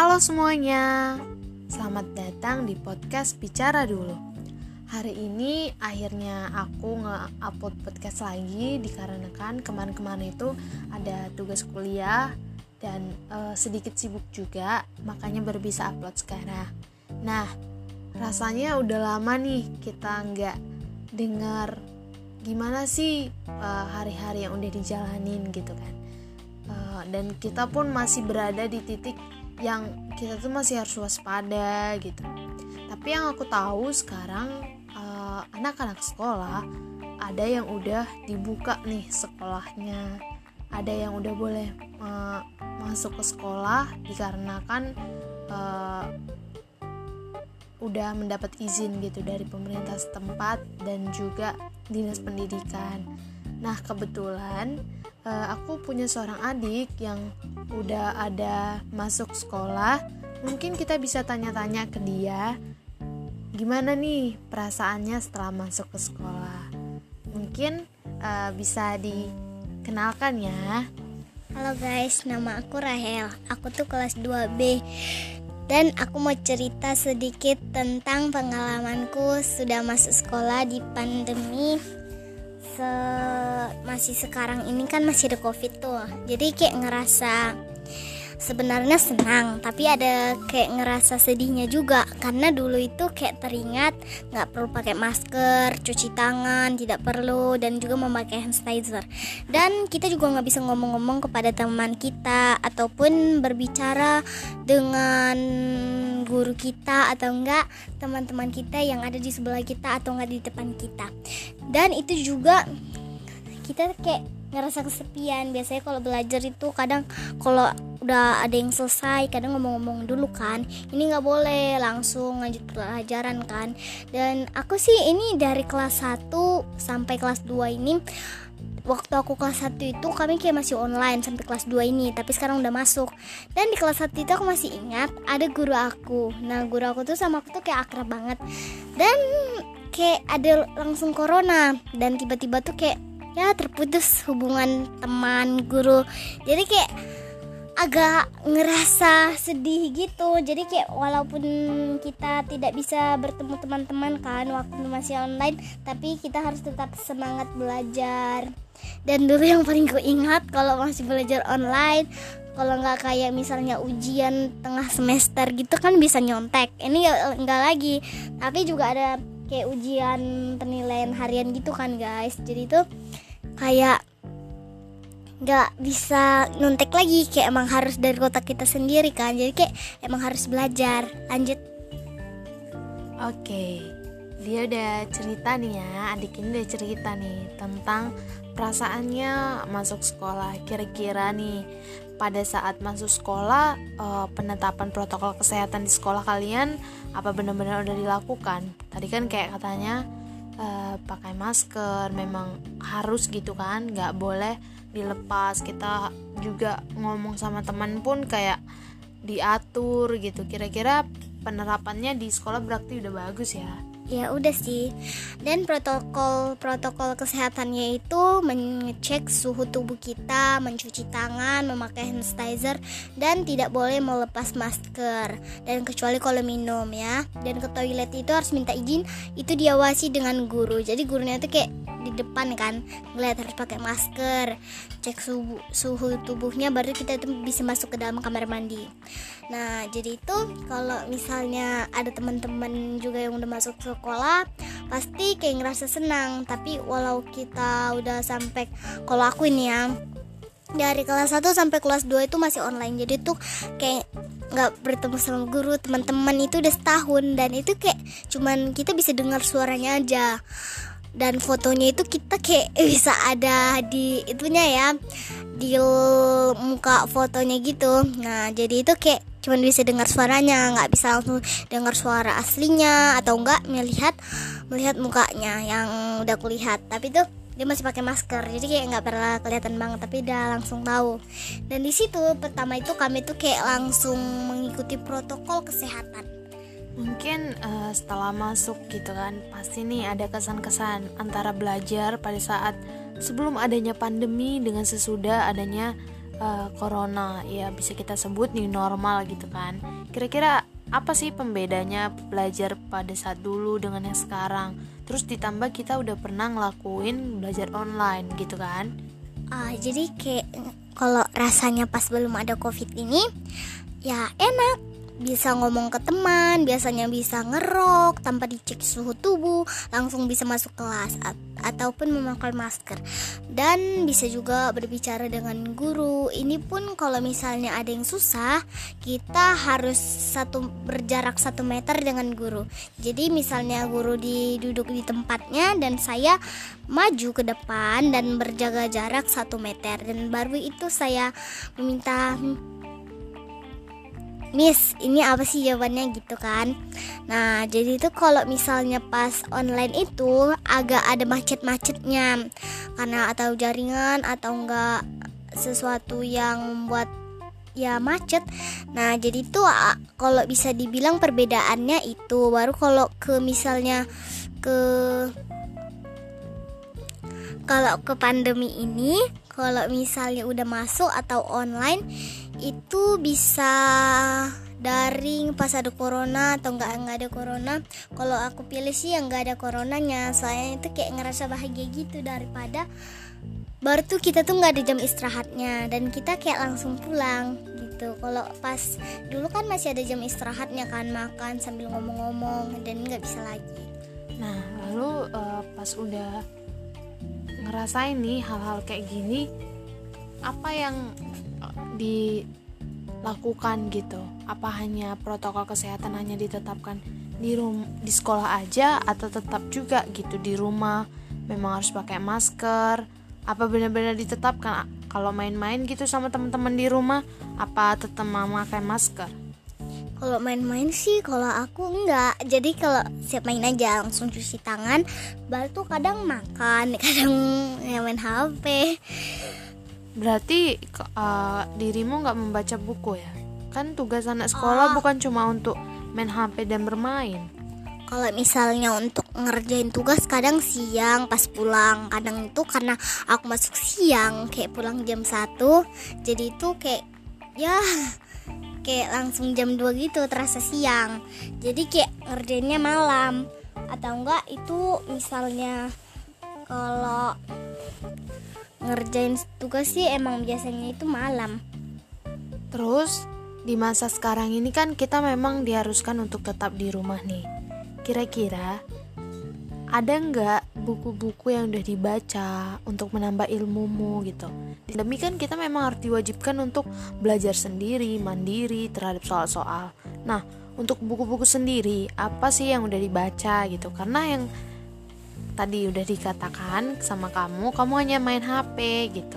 Halo semuanya, selamat datang di podcast Bicara Dulu. Hari ini akhirnya aku nge-upload podcast lagi dikarenakan kemarin-kemarin itu ada tugas kuliah dan uh, sedikit sibuk juga, makanya baru bisa upload sekarang. Nah, rasanya udah lama nih kita nggak dengar gimana sih uh, hari-hari yang udah dijalanin gitu kan. Uh, dan kita pun masih berada di titik yang kita tuh masih harus waspada gitu. Tapi yang aku tahu sekarang eh, anak-anak sekolah ada yang udah dibuka nih sekolahnya. Ada yang udah boleh uh, masuk ke sekolah dikarenakan uh, udah mendapat izin gitu dari pemerintah setempat dan juga dinas pendidikan nah kebetulan uh, aku punya seorang adik yang udah ada masuk sekolah, mungkin kita bisa tanya-tanya ke dia gimana nih perasaannya setelah masuk ke sekolah. Mungkin uh, bisa dikenalkan ya. Halo guys, nama aku Rahel. Aku tuh kelas 2B. Dan aku mau cerita sedikit tentang pengalamanku sudah masuk sekolah di pandemi se masih sekarang ini kan masih ada covid tuh. Jadi kayak ngerasa sebenarnya senang tapi ada kayak ngerasa sedihnya juga. Karena dulu itu kayak teringat nggak perlu pakai masker cuci tangan tidak perlu dan juga memakai hand sanitizer. Dan kita juga nggak bisa ngomong-ngomong kepada teman kita ataupun berbicara dengan guru kita atau enggak teman-teman kita yang ada di sebelah kita atau enggak di depan kita. Dan itu juga kita kayak ngerasa kesepian. Biasanya kalau belajar itu kadang kalau udah ada yang selesai kadang ngomong-ngomong dulu kan ini nggak boleh langsung lanjut pelajaran kan. Dan aku sih ini dari kelas 1 sampai kelas 2 ini waktu aku kelas 1 itu kami kayak masih online sampai kelas 2 ini tapi sekarang udah masuk. Dan di kelas 1 itu aku masih ingat ada guru aku. Nah guru aku tuh sama aku tuh kayak akrab banget. Dan kayak ada langsung corona dan tiba-tiba tuh kayak ya terputus hubungan teman guru. Jadi kayak agak ngerasa sedih gitu. Jadi kayak walaupun kita tidak bisa bertemu teman-teman kan waktu masih online tapi kita harus tetap semangat belajar. Dan dulu yang paling ku ingat kalau masih belajar online kalau nggak kayak misalnya ujian tengah semester gitu kan bisa nyontek. Ini enggak lagi. Tapi juga ada kayak ujian penilaian harian gitu kan guys. Jadi itu kayak nggak bisa nyontek lagi kayak emang harus dari kotak kita sendiri kan. Jadi kayak emang harus belajar. Lanjut. Oke dia udah cerita nih ya adik ini udah cerita nih tentang perasaannya masuk sekolah. Kira-kira nih pada saat masuk sekolah uh, penetapan protokol kesehatan di sekolah kalian apa benar-benar udah dilakukan? Tadi kan kayak katanya uh, pakai masker memang harus gitu kan nggak boleh dilepas. Kita juga ngomong sama teman pun kayak diatur gitu. Kira-kira penerapannya di sekolah berarti udah bagus ya ya udah sih. Dan protokol protokol kesehatannya itu mengecek suhu tubuh kita mencuci tangan memakai hand sanitizer dan tidak boleh melepas masker. Dan kecuali kalau minum ya. Dan ke toilet itu harus minta izin itu diawasi dengan guru. Jadi gurunya itu kayak di depan kan ngeliat harus pakai masker cek suhu, suhu tubuhnya baru kita itu bisa masuk ke dalam kamar mandi. Nah jadi itu kalau misalnya ada teman-teman juga yang udah masuk sekolah pasti kayak ngerasa senang. Tapi walau kita udah sampai kalau aku ini ya dari kelas 1 sampai kelas 2 itu masih online. Jadi tuh kayak nggak bertemu sama guru teman-teman itu udah setahun. Dan itu kayak cuman kita bisa dengar suaranya aja. Dan fotonya itu kita kayak bisa ada di itunya ya di muka fotonya gitu. Nah jadi itu kayak cuma bisa dengar suaranya nggak bisa langsung dengar suara aslinya atau enggak melihat melihat mukanya yang udah kulihat. Tapi tuh dia masih pakai masker jadi kayak nggak pernah kelihatan banget tapi udah langsung tahu. Dan di situ pertama itu kami tuh kayak langsung mengikuti protokol kesehatan. Mungkin uh, setelah masuk gitu kan, pasti nih ada kesan-kesan antara belajar pada saat sebelum adanya pandemi dengan sesudah adanya uh, corona ya bisa kita sebut new normal gitu kan. Kira-kira apa sih pembedanya belajar pada saat dulu dengan yang sekarang? Terus ditambah kita udah pernah ngelakuin belajar online gitu kan? Uh, jadi kayak kalau rasanya pas belum ada covid ini ya enak. Bisa ngomong ke teman, biasanya bisa ngerok tanpa dicek suhu tubuh, langsung bisa masuk kelas ataupun memakai masker. Dan bisa juga berbicara dengan guru. Ini pun kalau misalnya ada yang susah, kita harus satu berjarak satu meter dengan guru. Jadi misalnya guru duduk di tempatnya dan saya maju ke depan dan berjaga jarak satu meter dan baru itu saya meminta Miss, ini apa sih jawabannya gitu kan? Nah, jadi itu kalau misalnya pas online itu agak ada macet-macetnya karena atau jaringan atau enggak sesuatu yang membuat ya macet. Nah, jadi itu kalau bisa dibilang perbedaannya itu baru kalau ke misalnya ke kalau ke pandemi ini, kalau misalnya udah masuk atau online itu bisa daring pas ada corona atau nggak nggak ada corona. Kalau aku pilih sih yang nggak ada coronanya. Soalnya itu kayak ngerasa bahagia gitu daripada baru tuh kita tuh nggak ada jam istirahatnya dan kita kayak langsung pulang gitu. Kalau pas dulu kan masih ada jam istirahatnya kan makan sambil ngomong-ngomong dan nggak bisa lagi. Nah lalu uh, pas udah ngerasain nih hal-hal kayak gini apa yang dilakukan gitu. Apa hanya protokol kesehatan hanya ditetapkan di rum di sekolah aja atau tetap juga gitu di rumah? Memang harus pakai masker. Apa benar-benar ditetapkan? Kalau main-main gitu sama teman-teman di rumah apa tetap memakai masker? Kalau main-main sih kalau aku enggak. Jadi kalau siap main aja langsung cuci tangan. Baru tuh kadang makan kadang main HP Berarti uh, dirimu nggak membaca buku ya? Kan tugas anak sekolah oh. bukan cuma untuk main HP dan bermain. Kalau misalnya untuk ngerjain tugas kadang siang pas pulang, kadang itu karena aku masuk siang kayak pulang jam 1. Jadi itu kayak ya kayak langsung jam 2 gitu terasa siang. Jadi kayak ngerjainnya malam atau enggak itu misalnya kalau ngerjain tugas sih emang biasanya itu malam. Terus di masa sekarang ini kan kita memang diharuskan untuk tetap di rumah nih. Kira-kira ada nggak buku-buku yang udah dibaca untuk menambah ilmumu gitu? Demikian kita memang harus diwajibkan untuk belajar sendiri mandiri terhadap soal-soal. Nah untuk buku-buku sendiri apa sih yang udah dibaca gitu? Karena yang tadi udah dikatakan sama kamu kamu hanya main HP gitu.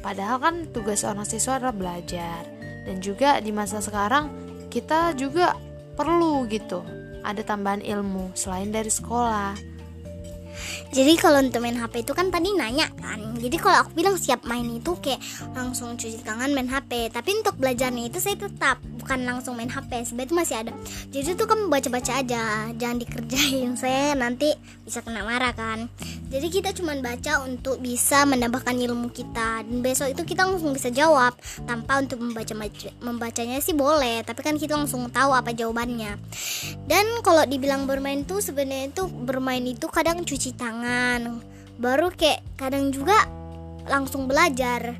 Padahal kan tugas orang siswa adalah belajar. Dan juga di masa sekarang kita juga perlu gitu. Ada tambahan ilmu selain dari sekolah. Jadi kalau untuk main HP itu kan tadi nanya kan. Jadi kalau aku bilang siap main itu kayak langsung cuci tangan main HP tapi untuk belajarnya itu saya tetap bukan langsung main HP sebenarnya itu masih ada. Jadi itu kan baca-baca aja jangan dikerjain. Saya nanti bisa kena marah kan. Jadi kita cuma baca untuk bisa menambahkan ilmu kita. Dan besok itu kita langsung bisa jawab. Tanpa untuk membaca membacanya sih boleh tapi kan kita langsung tahu apa jawabannya. Dan kalau dibilang bermain tuh sebenarnya itu bermain itu kadang cuci tangan. Baru kayak kadang juga langsung belajar.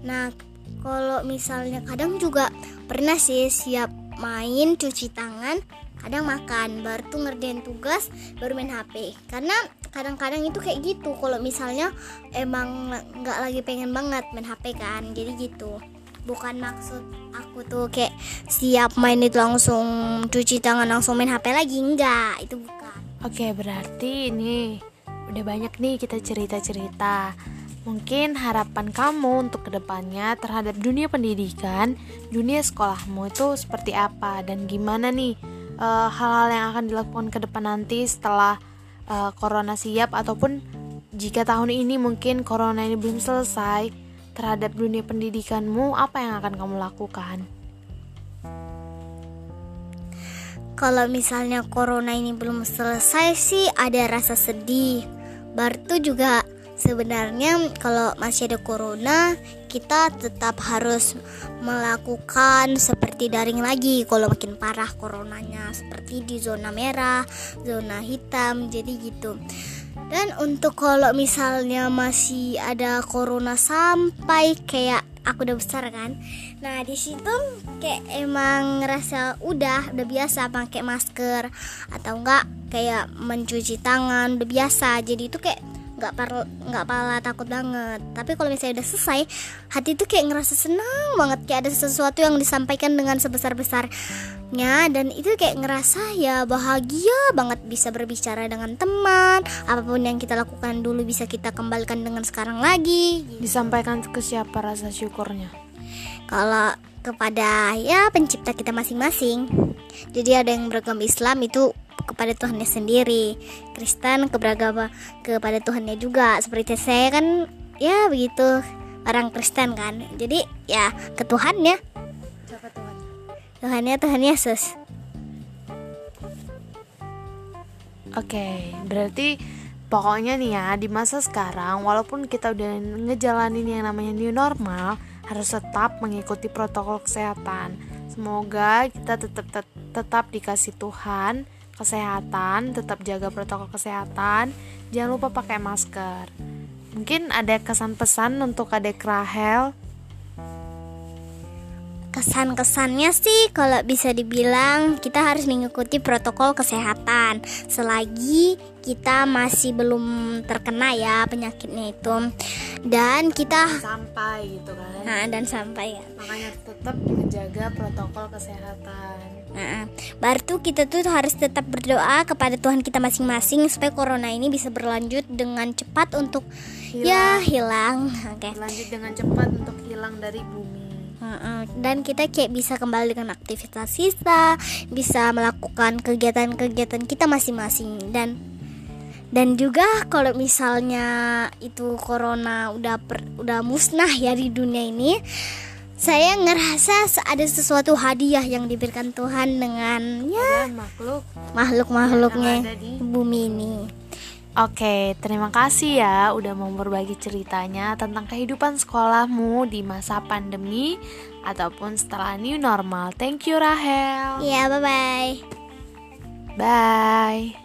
Nah kalau misalnya kadang juga pernah sih siap main cuci tangan kadang makan. Baru tuh ngerjain tugas baru main HP karena kadang-kadang itu kayak gitu. Kalau misalnya emang nggak lagi pengen banget main HP kan jadi gitu. Bukan maksud aku tuh kayak siap main itu langsung cuci tangan langsung main HP lagi. Enggak itu bukan. Oke berarti ini udah banyak nih kita cerita-cerita. Mungkin harapan kamu untuk ke depannya terhadap dunia pendidikan, dunia sekolahmu itu seperti apa? Dan gimana nih eh, hal-hal uh, yang akan dilakukan ke depan nanti setelah uh, corona siap? Ataupun jika tahun ini mungkin corona ini belum selesai terhadap dunia pendidikanmu apa yang akan kamu lakukan? Kalau misalnya corona ini belum selesai sih ada rasa sedih. Bartu juga sebenarnya kalau masih ada corona kita tetap harus melakukan seperti daring lagi kalau makin parah coronanya seperti di zona merah zona hitam jadi gitu. Dan untuk kalau misalnya masih ada corona sampai kayak aku udah besar kan nah di situ kayak emang ngerasa udah udah biasa pakai masker atau enggak kayak mencuci tangan udah biasa. Jadi itu kayak nggak par nggak pala takut banget. Tapi kalau misalnya udah selesai hati itu kayak ngerasa senang banget. Kayak ada sesuatu yang disampaikan dengan sebesar besarnya dan itu kayak ngerasa ya bahagia banget bisa berbicara dengan teman. Apa pun yang kita lakukan dulu bisa kita kembalikan dengan sekarang lagi. Disampaikan ke siapa rasa syukurnya? Kalau kepada ya pencipta kita masing-masing. Jadi ada yang beragama Islam itu kepada Tuhannya sendiri. Kristen keberagama kepada Tuhannya juga. Seperti saya kan ya begitu orang Kristen kan. Jadi ya ke Tuhannya. Siapa Tuhan Tuhannya Tuhan Yesus. Oke berarti pokoknya nih ya di masa sekarang walaupun kita udah ngejalanin yang namanya new normal harus tetap mengikuti protokol kesehatan. Semoga kita tetap tetap dikasih Tuhan kesehatan, tetap jaga protokol kesehatan, jangan lupa pakai masker. Mungkin ada kesan pesan untuk adek Rahel. Kesan-kesannya sih kalau bisa dibilang kita harus mengikuti protokol kesehatan selagi kita masih belum terkena ya penyakitnya itu dan kita sampai gitu kan. Nah, dan sampai ya. Makanya tetap menjaga protokol kesehatan. Nah, baru tuh kita tuh harus tetap berdoa kepada Tuhan kita masing-masing supaya corona ini bisa berlanjut dengan cepat untuk hilang. ya hilang. Oke. Okay. Berlanjut dengan cepat untuk hilang dari bumi. Dan kita kayak bisa kembali dengan aktivitas kita, bisa melakukan kegiatan-kegiatan kita masing-masing dan dan juga kalau misalnya itu corona udah per, udah musnah ya di dunia ini saya ngerasa ada sesuatu hadiah yang diberikan Tuhan dengan ya makhluk makhluk makhluknya di bumi ini. Oke, terima kasih ya udah mau berbagi ceritanya tentang kehidupan sekolahmu di masa pandemi ataupun setelah new normal. Thank you Rahel. Iya, bye bye. Bye.